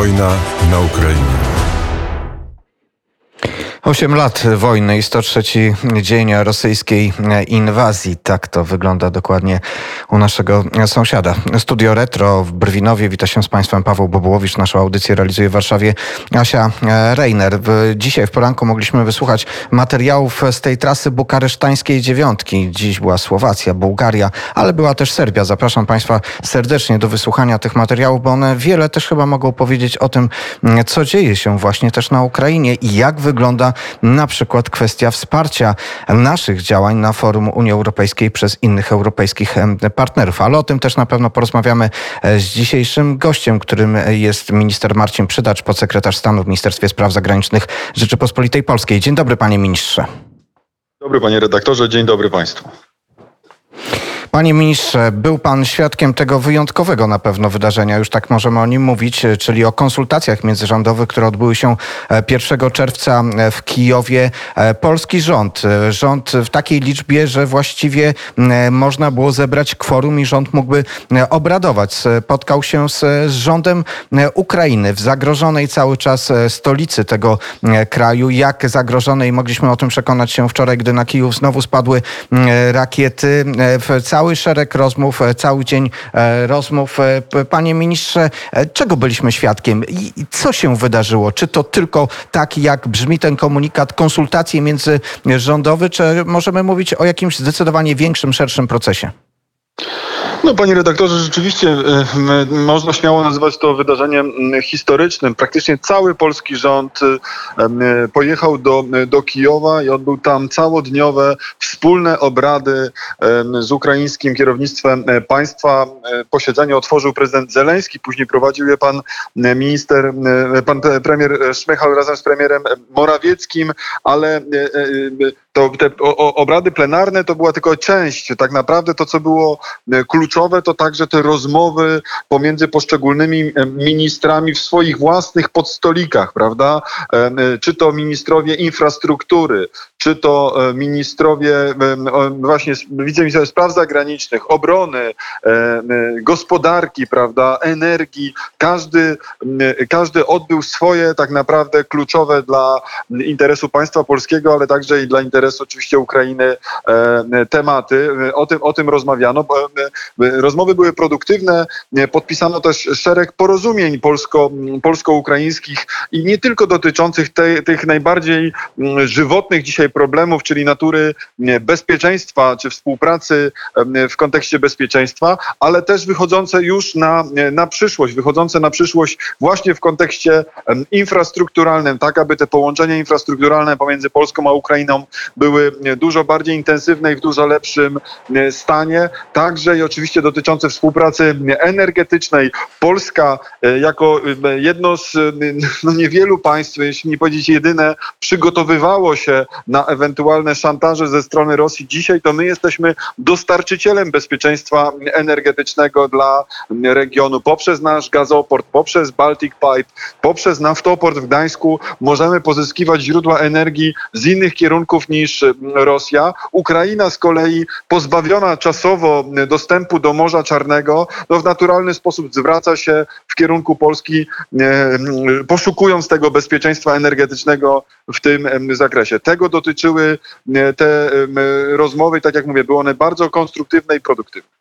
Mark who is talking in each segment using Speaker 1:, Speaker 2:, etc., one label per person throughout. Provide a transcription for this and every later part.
Speaker 1: Wojna na Ukrainie.
Speaker 2: Osiem lat wojny i 103 dzień rosyjskiej inwazji. Tak to wygląda dokładnie u naszego sąsiada. Studio Retro w Brwinowie. Wita się z Państwem Paweł Bobułowicz. Naszą audycję realizuje w Warszawie Asia Reiner. Dzisiaj w poranku mogliśmy wysłuchać materiałów z tej trasy bukaresztańskiej dziewiątki. Dziś była Słowacja, Bułgaria, ale była też Serbia. Zapraszam Państwa serdecznie do wysłuchania tych materiałów, bo one wiele też chyba mogą powiedzieć o tym, co dzieje się właśnie też na Ukrainie i jak wygląda na przykład kwestia wsparcia naszych działań na forum Unii Europejskiej przez innych europejskich partnerów. Ale o tym też na pewno porozmawiamy e, z dzisiejszym gościem, którym jest minister Marcin Przydacz, podsekretarz stanu w Ministerstwie Spraw Zagranicznych Rzeczypospolitej Polskiej. Dzień dobry panie ministrze.
Speaker 3: Dobry panie redaktorze, dzień dobry państwu.
Speaker 2: Panie ministrze, był pan świadkiem tego wyjątkowego na pewno wydarzenia, już tak możemy o nim mówić, czyli o konsultacjach międzyrządowych, które odbyły się 1 e, czerwca e, w Kijowie. E, polski rząd, rząd w takiej liczbie, że właściwie można było zebrać kworum i rząd mógłby obradować. Spotkał się z, z rządem Ukrainy w zagrożonej cały czas stolicy tego kraju. Jak zagrożonej mogliśmy o tym przekonać się wczoraj, gdy na Kijów znowu spadły rakiety. W cały szereg rozmów, e, cały dzień e, rozmów. E, panie ministrze, czego byliśmy świadkiem i co się wydarzyło? Czy to tylko tak, jak brzmi ten komunikat, konsultacje międzyrządowe, czy możemy mówić o jakimś zdecydowanie większym, szerszym procesie?
Speaker 3: No, panie redaktorze, rzeczywiście e, można śmiało nazywać to wydarzeniem historycznym. Praktycznie cały polski rząd e, e, pojechał do, do Kijowa i odbył tam całodniowe wspólne obrady z ukraińskim kierownictwem państwa. Posiedzenie otworzył prezydent Zeleński, później prowadził je pan minister, pan premier Szmychal razem z premierem Morawieckim, ale to te obrady plenarne to była tylko część. Tak naprawdę to, co było kluczowe, kluczowe to także te rozmowy pomiędzy poszczególnymi ministrami w swoich własnych podstolikach, prawda? Czy to ministrowie infrastruktury, czy to e, ministrowie właśnie wiceministrowie spraw zagranicznych, obrony, gospodarki, prawda, energii. Każdy, każdy odbył swoje tak naprawdę kluczowe dla interesu państwa polskiego, ale także i dla interesu oczywiście Ukrainy tematy. O tym, o tym rozmawiano. Rozmowy były produktywne, podpisano też szereg porozumień polsko, polsko-ukraińskich i nie tylko dotyczących te, tych najbardziej żywotnych dzisiaj problemów, czyli natury bezpieczeństwa czy współpracy w kontekście bezpieczeństwa, ale też wychodzące już na, na przyszłość, wychodzące na przyszłość właśnie w kontekście infrastrukturalnym, tak aby te połączenia infrastrukturalne pomiędzy Polską a Ukrainą były dużo bardziej intensywne i w dużo lepszym stanie. Także i oczywiście oczywiście dotyczące współpracy energetycznej. Polska e, jako e, jedno z e, no, niewielu państw, jeśli nie powiedzieć jedyne, przygotowywało się na ewentualne szantaże ze strony Rosji. Dzisiaj to my jesteśmy dostarczycielem bezpieczeństwa energetycznego dla regionu. Poprzez nasz gazoport, poprzez Baltic Pipe, poprzez naftoport w Gdańsku możemy pozyskiwać źródła energii z innych kierunków niż Rosja. Ukraina z kolei pozbawiona czasowo dostępu do Morza Czarnego, no w naturalny sposób zwraca się w kierunku Polski, e, poszukując tego bezpieczeństwa energetycznego w tym zakresie. Tego dotyczyły e, te rozmowy, tak jak mówię, były one bardzo konstruktywne i produktywne.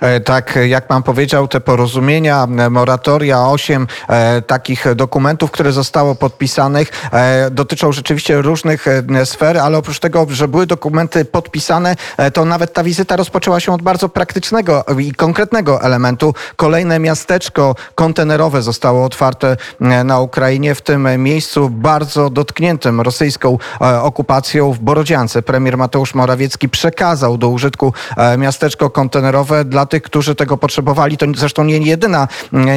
Speaker 2: E, tak, jak pan powiedział, te porozumienia, e, moratoria, osiem e, takich dokumentów, które zostało podpisanych, dotyczą rzeczywiście różnych sfer, ale oprócz tego, że były dokumenty podpisane, to nawet ta wizyta rozpoczęła się od bardzo praktycznego i konkretnego elementu. Kolejne miasteczko kontenerowe zostało otwarte na Ukrainie, w tym miejscu bardzo dotkniętym rosyjską okupacją w Borodziance. Premier Mateusz Morawiecki przekazał do użytku miasteczko kontenerowe dla tych, którzy tego potrzebowali. To zresztą nie, jedyna,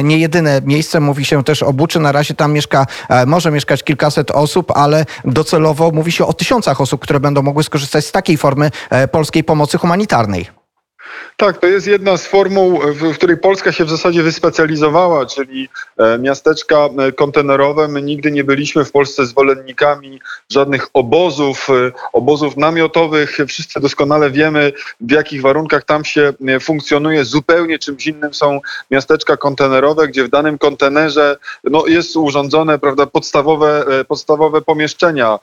Speaker 2: nie jedyne miejsce. Mówi się też o Buczy. Na razie tam mieszka, e, może mieszkać kilkaset osób, ale docelowo mówi się o tysiącach osób, które będą mogły skorzystać z takiej formy e, polskiej pomocy humanitarnej.
Speaker 3: Tak, to jest jedna z formuł, w, której Polska się w zasadzie wyspecjalizowała, czyli e, miasteczka e, kontenerowe. My nigdy nie byliśmy w Polsce zwolennikami żadnych obozów, e, obozów namiotowych. Wszyscy doskonale wiemy, w jakich warunkach tam się funkcjonuje. Zupełnie czymś innym są miasteczka kontenerowe, gdzie w danym kontenerze no, jest urządzone prawda, podstawowe, podstawowe pomieszczenia.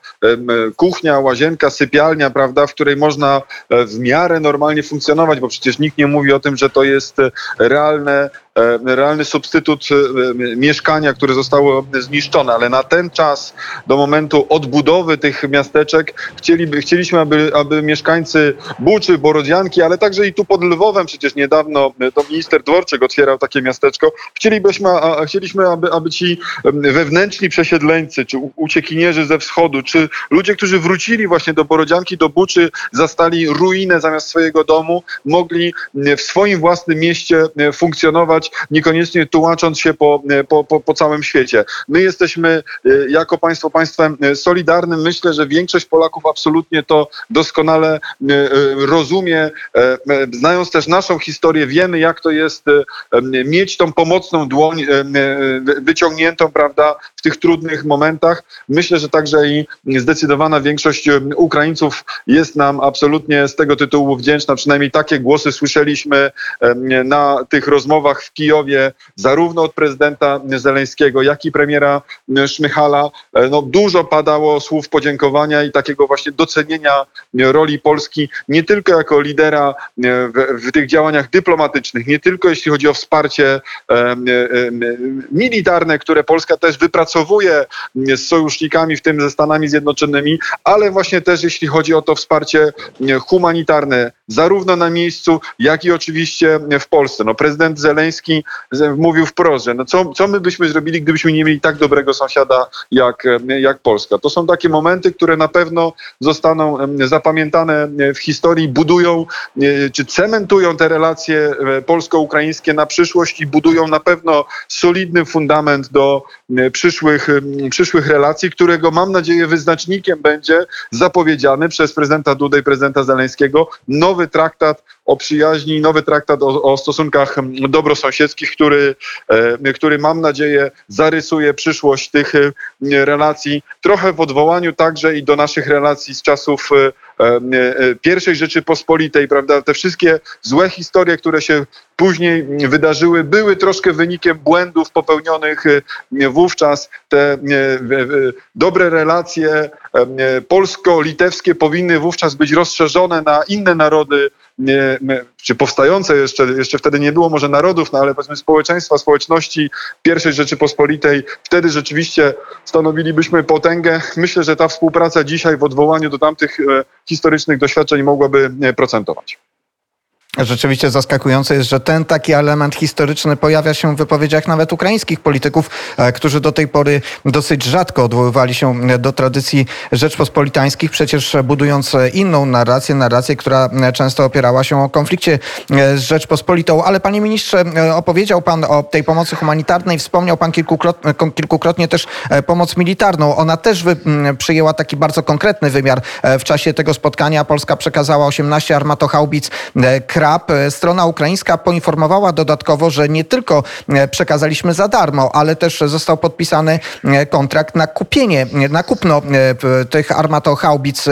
Speaker 3: Kuchnia, łazienka, sypialnia, prawda, w której można w miarę normalnie funkcjonować, bo przecież nikt nie mówi o tym, że to jest e, realne realny substytut e, mieszkania, które zostało zniszczone, ale na ten czas, do momentu odbudowy tych miasteczek, chcieliby, chcieliśmy, aby, aby mieszkańcy Buczy, Borodzianki, ale także i tu pod Lwowem, przecież niedawno e, to minister Dworczyk otwierał takie miasteczko, chcielibyśmy, a, chcieliśmy, aby, aby ci wewnętrzni przesiedleńcy, czy uciekinierzy ze wschodu, czy ludzie, którzy wrócili właśnie do Borodzianki, do Buczy, zastali ruinę zamiast swojego domu, mogli w swoim własnym mieście funkcjonować niekoniecznie tłumacząc się po, po, po, po całym świecie. My jesteśmy e, jako państwo państwem e, solidarnym. Myślę, że większość Polaków absolutnie to doskonale e, rozumie. Znając też naszą historię, wiemy, jak to jest mieć tą pomocną dłoń wyciągniętą, prawda, w tych trudnych momentach. Myślę, że także i zdecydowana większość Ukraińców jest nam absolutnie z tego tytułu wdzięczna. Przynajmniej takie głosy słyszeliśmy na tych rozmowach w Kijowie, zarówno od prezydenta Zeleńskiego, jak i premiera Szmychala. E, no, dużo padało słów podziękowania i takiego właśnie docenienia roli Polski, nie tylko jako lidera e, w, w tych działaniach dyplomatycznych, nie tylko jeśli chodzi o wsparcie e, militarne, które Polska też wypracowuje z sojusznikami, w tym ze Stanami Zjednoczonymi, ale właśnie też jeśli chodzi o to wsparcie humanitarne, zarówno na miejscu, jak i oczywiście w Polsce. No, prezydent Zeleński mówił wprost, że no co, co my byśmy zrobili, gdybyśmy nie mieli tak dobrego sąsiada jak, jak Polska. To są takie momenty, które na pewno zostaną zapamiętane w historii, budują e, czy cementują te relacje e, polsko-ukraińskie na przyszłość i budują na pewno solidny fundament do e, przyszłych, przyszłych relacji, którego mam nadzieję wyznacznikiem będzie zapowiedziany przez prezydenta Dudę i prezydenta Zeleńskiego nowy traktat o przyjaźni, nowy traktat o, o stosunkach dobrosąsiedzkich, który, e, który mam nadzieję zarysuje przyszłość tych e, relacji, trochę w odwołaniu także i do naszych relacji z czasów e, pierwszej Rzeczypospolitej, prawda? Te wszystkie złe historie, które się później wydarzyły, były troszkę wynikiem błędów popełnionych wówczas. Te dobre relacje polsko-litewskie powinny wówczas być rozszerzone na inne narody czy powstające jeszcze, jeszcze wtedy nie było może narodów, no ale powiedzmy społeczeństwa, społeczności pierwszej Rzeczypospolitej, wtedy rzeczywiście stanowilibyśmy potęgę. Myślę, że ta współpraca dzisiaj w odwołaniu do tamtych e, historycznych doświadczeń mogłaby e, procentować.
Speaker 2: Rzeczywiście zaskakujące jest, że ten taki element historyczny pojawia się w wypowiedziach nawet ukraińskich polityków, e, którzy do tej pory dosyć rzadko odwoływali się do tradycji rzeczpospolitańskich, przecież budując inną narrację, narrację, która często opierała się o konflikcie e, z Rzeczpospolitą. Ale panie ministrze, e, opowiedział pan o tej pomocy humanitarnej, wspomniał pan kilkukrotnie, kilkukrotnie też pomoc militarną. Ona też przyjęła taki bardzo konkretny wymiar w czasie tego spotkania. Polska przekazała 18 armatochaubic. E, strona ukraińska poinformowała dodatkowo, że nie tylko e, przekazaliśmy za darmo, ale też został podpisany e, kontrakt na kupienie, na kupno tych armatochaubic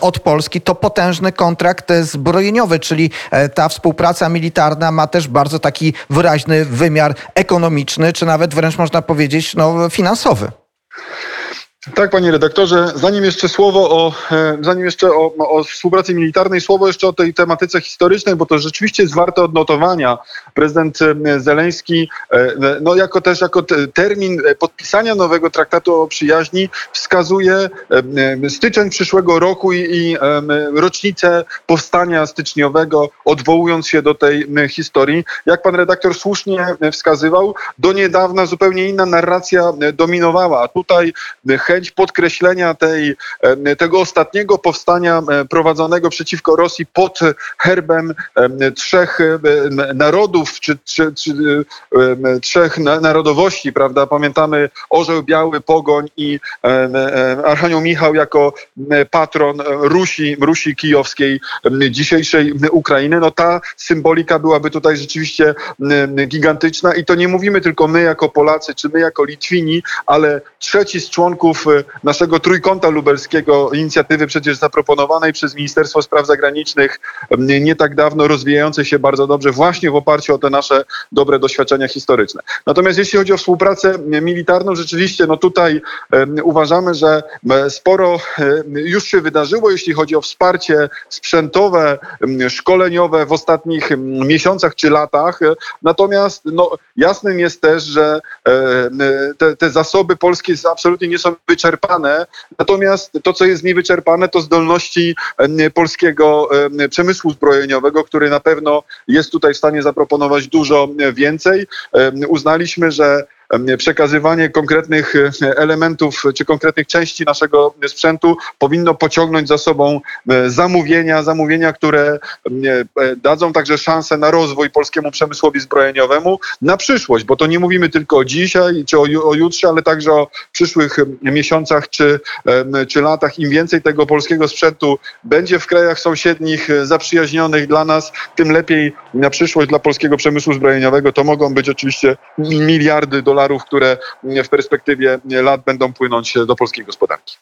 Speaker 2: od Polski. To potężny kontrakt zbrojeniowy, czyli ta współpraca militarna ma też bardzo taki wyraźny wymiar ekonomiczny, czy nawet wręcz można powiedzieć no, finansowy.
Speaker 3: Tak, panie redaktorze. Zanim jeszcze słowo o, e, zanim jeszcze o, o, współpracy militarnej, słowo jeszcze o tej tematyce historycznej, bo to rzeczywiście jest warte odnotowania. Prezydent e, Zeleński, e, no jako też jako termin podpisania nowego traktatu o przyjaźni wskazuje styczeń przyszłego roku i, i rocznicę powstania styczniowego, odwołując się do tej historii. Jak pan redaktor słusznie wskazywał, do niedawna zupełnie inna narracja dominowała. Tutaj chęć podkreślenia tej, tego ostatniego powstania prowadzonego przeciwko Rosji pod herbem trzech narodów, czy, czy, czy trzech narodowości, prawda? Pamiętamy Orzeł Biały, Pogoń i Archanioł Michał jako patron Rusi, Rusi kijowskiej, dzisiejszej Ukrainy. No ta symbolika byłaby tutaj rzeczywiście gigantyczna i to nie mówimy tylko my jako Polacy, czy my jako Litwini, ale trzeci z członków e, naszego trójkąta lubelskiego, inicjatywy przecież zaproponowanej przez Ministerstwo Spraw Zagranicznych nie tak dawno, rozwijającej się bardzo dobrze właśnie w oparciu o te nasze dobre doświadczenia historyczne. Natomiast jeśli chodzi o współpracę militarną, rzeczywiście no tutaj uważamy, że sporo już się wydarzyło, jeśli chodzi o wsparcie sprzętowe, szkoleniowe w ostatnich miesiącach czy latach. Natomiast no, jasnym jest też, że e, te, te zasoby polskie absolutnie nie są wyczerpane. Natomiast to, co jest niewyczerpane, to zdolności polskiego przemysłu zbrojeniowego, który na pewno jest tutaj w stanie zaproponować dużo więcej. Uznaliśmy, że przekazywanie konkretnych e, elementów czy konkretnych części naszego sprzętu powinno pociągnąć za sobą e, zamówienia, zamówienia, które e, dadzą także szansę na rozwój polskiemu przemysłowi zbrojeniowemu na przyszłość, bo to nie mówimy tylko o dzisiaj czy o jutrze, ale także o przyszłych miesiącach czy, czy latach. Im więcej tego polskiego sprzętu będzie w krajach sąsiednich, zaprzyjaźnionych dla nas, tym lepiej na przyszłość dla polskiego przemysłu zbrojeniowego. To mogą być oczywiście miliardy dolarów dolarów, które w perspektywie lat będą płynąć do polskiej gospodarki.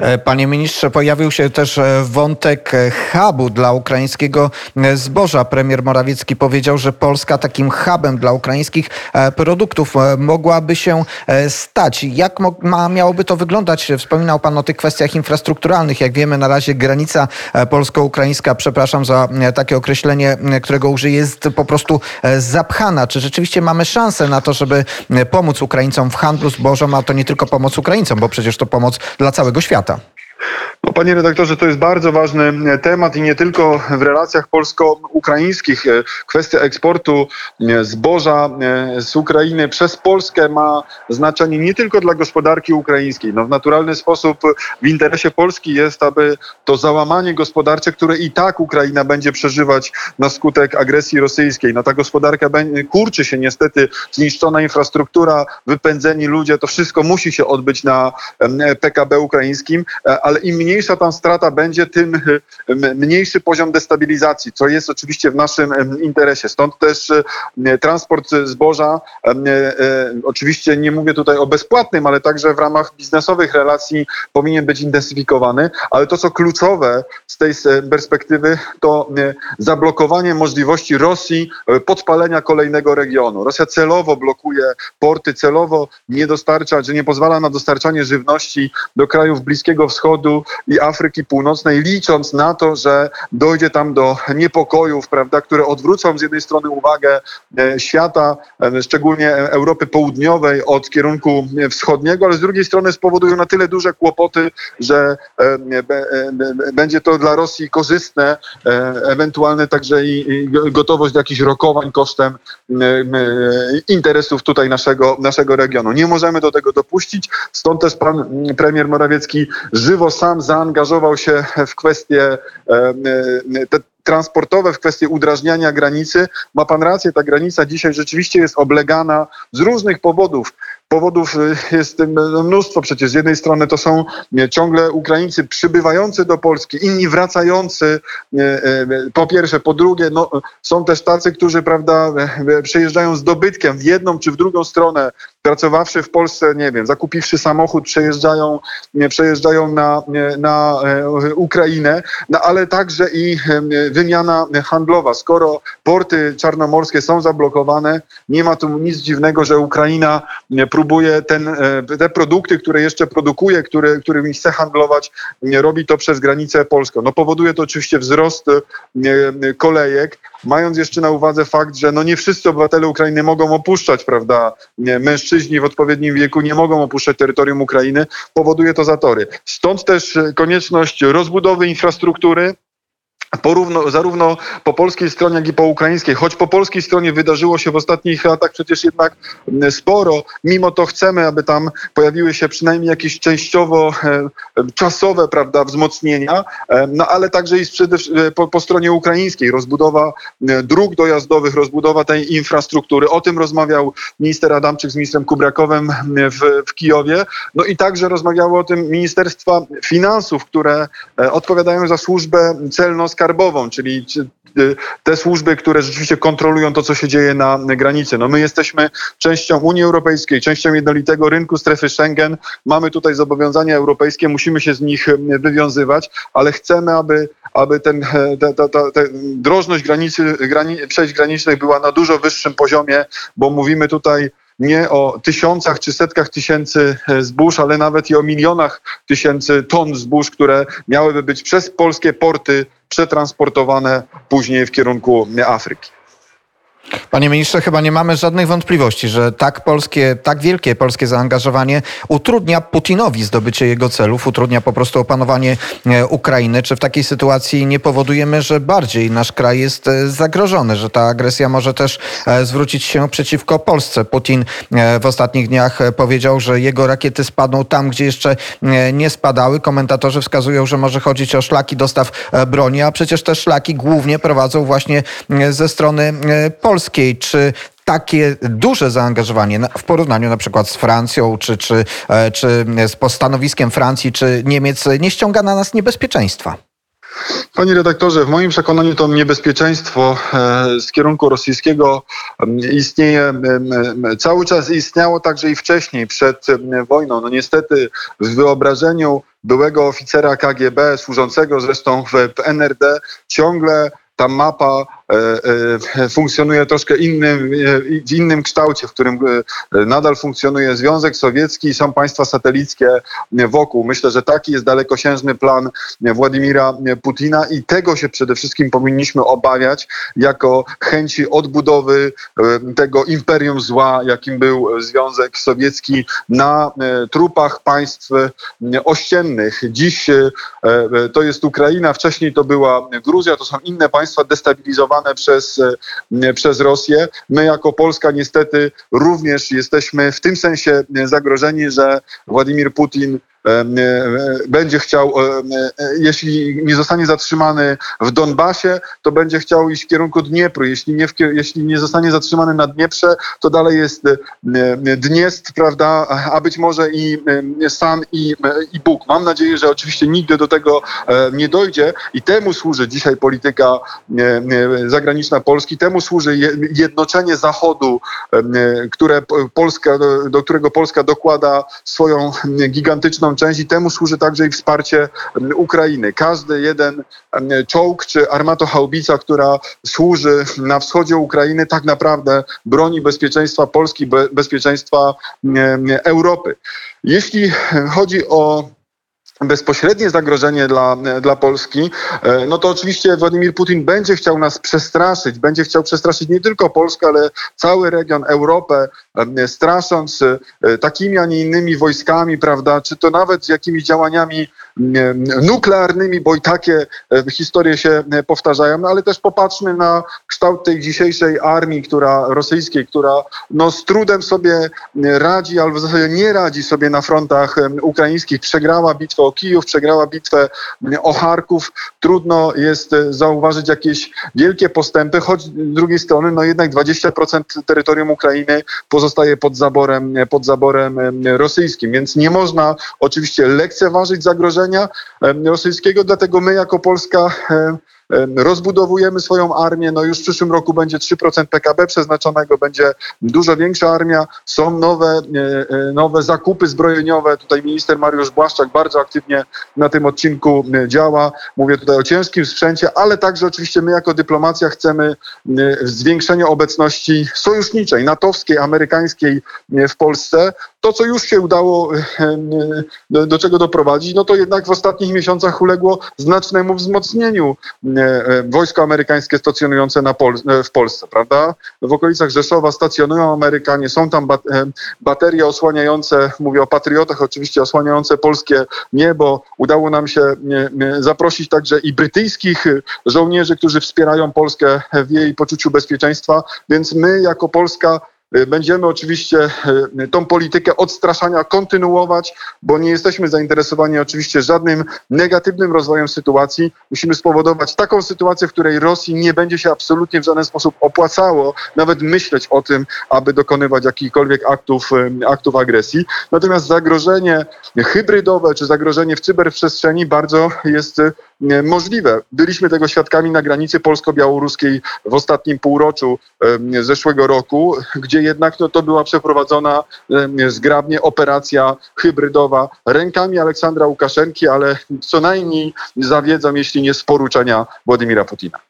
Speaker 2: E, panie ministrze, pojawił się też e, wątek e, hubu dla ukraińskiego zboża. Premier Morawiecki powiedział, że Polska takim hubem dla ukraińskich produktów mogłaby się stać. Jak ma, miałoby to wyglądać? Wspominał Pan o tych kwestiach infrastrukturalnych. Jak wiemy, na razie granica polsko-ukraińska, przepraszam za takie określenie, którego użyję, jest po prostu zapchana. Czy rzeczywiście mamy szansę na to, żeby pomóc Ukraińcom w handlu zbożem, a to nie tylko pomoc Ukraińcom, bo przecież to pomoc dla całego świata?
Speaker 3: No, panie redaktorze, to jest bardzo ważny e, temat i nie tylko w relacjach polsko-ukraińskich. E, kwestia eksportu e, zboża z Ukrainy przez Polskę ma znaczenie nie tylko dla gospodarki ukraińskiej. No, w naturalny sposób w interesie Polski jest, aby to załamanie gospodarcze, które i tak Ukraina będzie przeżywać na skutek agresji rosyjskiej, no ta gospodarka kurczy się niestety, zniszczona infrastruktura, wypędzeni ludzie, to wszystko musi się odbyć na PKB ukraińskim, ale im mniejsza tam strata będzie, tym mniejszy poziom destabilizacji, co jest oczywiście w naszym interesie. Stąd też transport zboża, e, oczywiście nie mówię tutaj o bezpłatnym, ale także w ramach biznesowych relacji powinien być intensyfikowany, ale to co kluczowe z tej perspektywy to zablokowanie możliwości Rosji e, podpalenia kolejnego regionu. Rosja celowo blokuje porty, celowo nie dostarcza, czy nie pozwala na dostarczanie żywności do krajów Bliskiego Wschodu i Afryki Północnej, licząc na to, że dojdzie tam do niepokojów, prawda, które odwrócą z jednej strony uwagę e, świata, e, szczególnie Europy Południowej od kierunku wschodniego, ale z drugiej strony spowodują na tyle duże kłopoty, że e, będzie to dla Rosji korzystne, ewentualne także i gotowość do jakichś rokowań kosztem interesów tutaj naszego, naszego regionu. Nie możemy do tego dopuścić, stąd też pan premier Morawiecki żywo sam zaangażował się w kwestie e, e, te transportowe, w kwestie udrażniania granicy. Ma pan rację, ta granica dzisiaj rzeczywiście jest oblegana z różnych powodów. Powodów y, jest no, mnóstwo przecież. Z jednej strony to są ciągle Ukraińcy przybywający do Polski, inni wracający po pierwsze. Po drugie, no, są też tacy, którzy prawda, przejeżdżają z dobytkiem w jedną czy w drugą stronę, pracowawszy w Polsce, nie wiem, zakupiwszy samochód, przejeżdżają, przejeżdżają na, na Ukrainę, no, ale także i wymiana handlowa. Skoro porty czarnomorskie są zablokowane, nie ma tu nic dziwnego, że Ukraina próbuje ten, e, te produkty, które jeszcze produkuje, które, którymi chce handlować, robi to przez granicę polską. No powoduje to oczywiście wzrost e, kolejek, mając jeszcze na uwadze fakt, że no nie wszyscy obywatele Ukrainy mogą opuszczać, prawda, mężczyźni w odpowiednim wieku nie mogą opuszczać terytorium Ukrainy, powoduje to zatory. Stąd też konieczność rozbudowy infrastruktury, Porówno, zarówno po polskiej stronie, jak i po ukraińskiej. Choć po polskiej stronie wydarzyło się w ostatnich latach przecież jednak sporo, mimo to chcemy, aby tam pojawiły się przynajmniej jakieś częściowo e, czasowe prawda, wzmocnienia, e, no ale także i e, po, po stronie ukraińskiej rozbudowa dróg dojazdowych, rozbudowa tej infrastruktury. O tym rozmawiał minister Adamczyk z ministrem Kubrakowem w, w Kijowie. No i także rozmawiały o tym Ministerstwa Finansów, które odpowiadają za służbę celno skarbową, czyli y, te służby, które rzeczywiście kontrolują to, co się dzieje na granicy. No my jesteśmy częścią Unii Europejskiej, częścią jednolitego rynku strefy Schengen. Mamy tutaj zobowiązania europejskie, musimy się z nich y, wywiązywać, ale chcemy, aby, aby ten, e, ta, ta, ta, ta drożność granicy, grani, przejść granicznych była na dużo wyższym poziomie, bo mówimy tutaj nie o tysiącach czy setkach tysięcy e, zbóż, ale nawet i o milionach tysięcy ton zbóż, które miałyby być przez polskie porty przetransportowane później w kierunku Afryki.
Speaker 2: Panie ministrze, chyba nie mamy żadnych wątpliwości, że tak polskie, tak wielkie polskie zaangażowanie utrudnia Putinowi zdobycie jego celów, utrudnia po prostu opanowanie e, Ukrainy. Czy w takiej sytuacji nie powodujemy, że bardziej nasz kraj jest e, zagrożony, że ta agresja może też e, zwrócić się przeciwko Polsce? Putin w ostatnich dniach powiedział, że jego rakiety spadną tam, gdzie jeszcze nie spadały. Komentatorzy wskazują, że może chodzić o szlaki dostaw broni, a przecież te szlaki głównie prowadzą właśnie ze strony Polski czy takie duże zaangażowanie w porównaniu na przykład z Francją, czy, czy, e, czy z stanowiskiem Francji, czy Niemiec nie ściąga na nas niebezpieczeństwa?
Speaker 3: Panie redaktorze, w moim przekonaniu to niebezpieczeństwo e, z kierunku rosyjskiego istnieje, cały czas istniało także i wcześniej, przed wojną. No niestety w wyobrażeniu byłego oficera KGB, służącego zresztą w NRD, ciągle ta mapa E, e, funkcjonuje troszkę innym, e, w innym kształcie, w którym nadal funkcjonuje Związek Sowiecki i są państwa satelickie wokół. Myślę, że taki jest dalekosiężny plan Władimira Putina i tego się przede wszystkim powinniśmy obawiać jako chęci odbudowy tego imperium zła, jakim był Związek Sowiecki na trupach państw ościennych. Dziś to jest Ukraina, wcześniej to była Gruzja, to są inne państwa destabilizowane przez, e, przez Rosję. My jako Polska niestety również jesteśmy w tym sensie zagrożeni, że Władimir Putin będzie chciał, e, jeśli nie zostanie zatrzymany w Donbasie, to będzie chciał iść w kierunku Dniepru. Jeśli nie, jeśli nie zostanie zatrzymany na Dnieprze, to dalej jest Dniestr, prawda, a być może i San i, i Bóg. Mam nadzieję, że oczywiście nigdy do tego e, nie dojdzie i temu służy dzisiaj polityka zagraniczna Polski, temu służy jednoczenie Zachodu, które Polska, do którego Polska dokłada swoją gigantyczną część i temu służy także i wsparcie Ukrainy. Każdy jeden czołg czy armatochałbica, która służy na wschodzie Ukrainy, tak naprawdę broni bezpieczeństwa Polski, bezpieczeństwa Europy. Jeśli chodzi o bezpośrednie zagrożenie dla, dla Polski, e, no to oczywiście Władimir Putin będzie chciał nas przestraszyć, będzie chciał przestraszyć nie tylko Polskę, ale cały region, Europę, e, strasząc e, takimi, a nie innymi wojskami, prawda, czy to nawet jakimiś działaniami nuklearnymi, bo i takie historie się powtarzają, no ale też popatrzmy na kształt tej dzisiejszej armii, która rosyjskiej, która no z trudem sobie radzi, albo w zasadzie nie radzi sobie na frontach ukraińskich, przegrała bitwę Kijów, przegrała bitwę o Charków. Trudno jest e, zauważyć jakieś wielkie postępy, choć z drugiej strony no jednak 20% terytorium Ukrainy pozostaje pod zaborem, pod zaborem rosyjskim, więc nie można oczywiście lekceważyć zagrożenia rosyjskiego, dlatego my jako Polska rozbudowujemy swoją armię. No już w przyszłym roku będzie 3% PKB przeznaczonego, będzie dużo większa armia. Są nowe, e, e, nowe zakupy zbrojeniowe. Tutaj minister Mariusz Błaszczak bardzo aktywnie na tym odcinku działa. Mówię tutaj o ciężkim sprzęcie, ale także oczywiście my jako dyplomacja chcemy zwiększenia obecności sojuszniczej, natowskiej, amerykańskiej w Polsce. To, co już się udało, do czego doprowadzić, no to jednak w ostatnich miesiącach uległo znacznemu wzmocnieniu wojsko amerykańskie stacjonujące Pol w Polsce, prawda? W okolicach Rzeszowa stacjonują Amerykanie, są tam baterie osłaniające, mówię o patriotach oczywiście, osłaniające polskie niebo. Udało nam się zaprosić także i brytyjskich żołnierzy, którzy wspierają Polskę w jej poczuciu bezpieczeństwa, więc my jako Polska będziemy oczywiście y, tą politykę odstraszania kontynuować, bo nie jesteśmy zainteresowani oczywiście żadnym negatywnym rozwojem sytuacji. Musimy spowodować taką sytuację, w której Rosji nie będzie się absolutnie w żaden sposób opłacało nawet myśleć o tym, aby dokonywać jakichkolwiek aktów, y, aktów agresji. Natomiast zagrożenie hybrydowe czy zagrożenie w cyberprzestrzeni bardzo jest możliwe. Byliśmy tego świadkami na granicy polsko-białoruskiej w ostatnim półroczu zeszłego roku, gdzie jednak no, to była przeprowadzona zgrabnie operacja hybrydowa rękami Aleksandra Łukaszenki, ale co najmniej zawiedzą, jeśli nie z poruczenia Władimira Putina.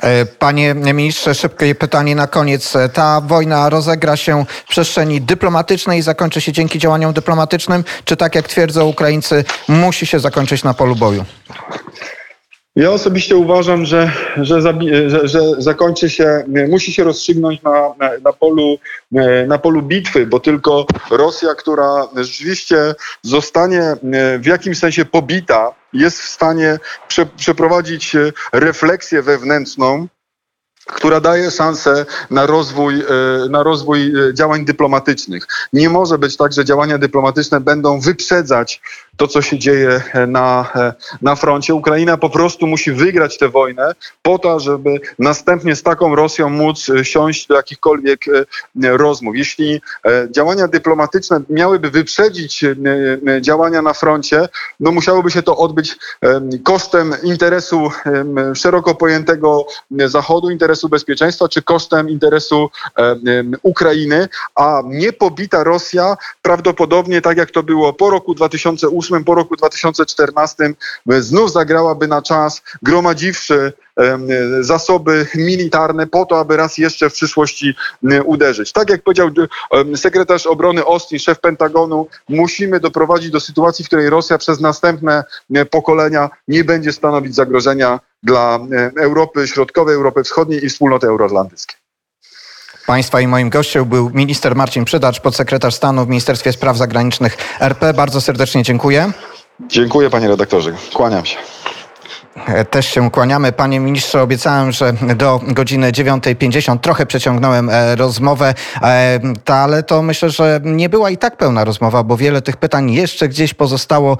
Speaker 2: E, panie ministrze, szybkie pytanie na koniec. E, ta wojna rozegra się w przestrzeni dyplomatycznej i zakończy się dzięki działaniom dyplomatycznym, czy tak jak twierdzą Ukraińcy, musi się zakończyć na polu boju?
Speaker 3: Ja osobiście uważam, że, że, że, że, zakończy się, musi się rozstrzygnąć na, na, na, polu, na polu bitwy, bo tylko Rosja, która rzeczywiście zostanie w jakimś sensie pobita, jest w stanie prze, przeprowadzić refleksję wewnętrzną, która daje szansę na rozwój, e, na rozwój e, działań dyplomatycznych. Nie może być tak, że działania dyplomatyczne będą wyprzedzać to, co się dzieje na, e, na froncie. Ukraina po prostu musi wygrać tę wojnę po to, żeby następnie z taką Rosją móc siąść do jakichkolwiek rozmów. Jeśli działania dyplomatyczne miałyby wyprzedzić działania na froncie, no musiałoby się to odbyć kosztem interesu szeroko pojętego Zachodu, interesu interesu bezpieczeństwa, czy kosztem interesu Ukrainy, a niepobita Rosja prawdopodobnie, tak jak to było po roku 2008, po roku 2014, znów zagrałaby na czas, gromadziwszy zasoby militarne po to, aby raz jeszcze w przyszłości uderzyć. Tak jak powiedział sekretarz obrony Austin, szef Pentagonu, musimy doprowadzić do sytuacji, w której Rosja przez następne pokolenia nie będzie stanowić zagrożenia dla Europy Środkowej, Europy Wschodniej i wspólnoty euroatlantyckiej.
Speaker 2: Państwa i moim gościem był minister Marcin Przydacz, podsekretarz stanu w Ministerstwie Spraw Zagranicznych RP. Bardzo serdecznie dziękuję.
Speaker 3: Dziękuję panie redaktorze. Kłaniam się.
Speaker 2: E, też się kłaniamy. Panie ministrze, obiecałem, że do godziny 9.50 trochę przeciągnąłem e, rozmowę, e, ale to myślę, że nie była i tak pełna rozmowa, bo wiele tych pytań jeszcze gdzieś pozostało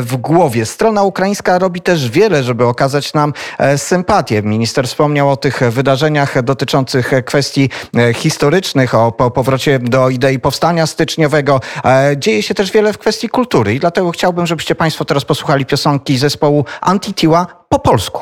Speaker 2: w głowie. Strona ukraińska robi też wiele, żeby okazać nam sympatię. Minister wspomniał o tych wydarzeniach dotyczących kwestii historycznych, o powrocie do idei powstania styczniowego. Dzieje się też wiele w kwestii kultury i dlatego chciałbym, żebyście Państwo teraz posłuchali piosenki zespołu Antitiła po polsku.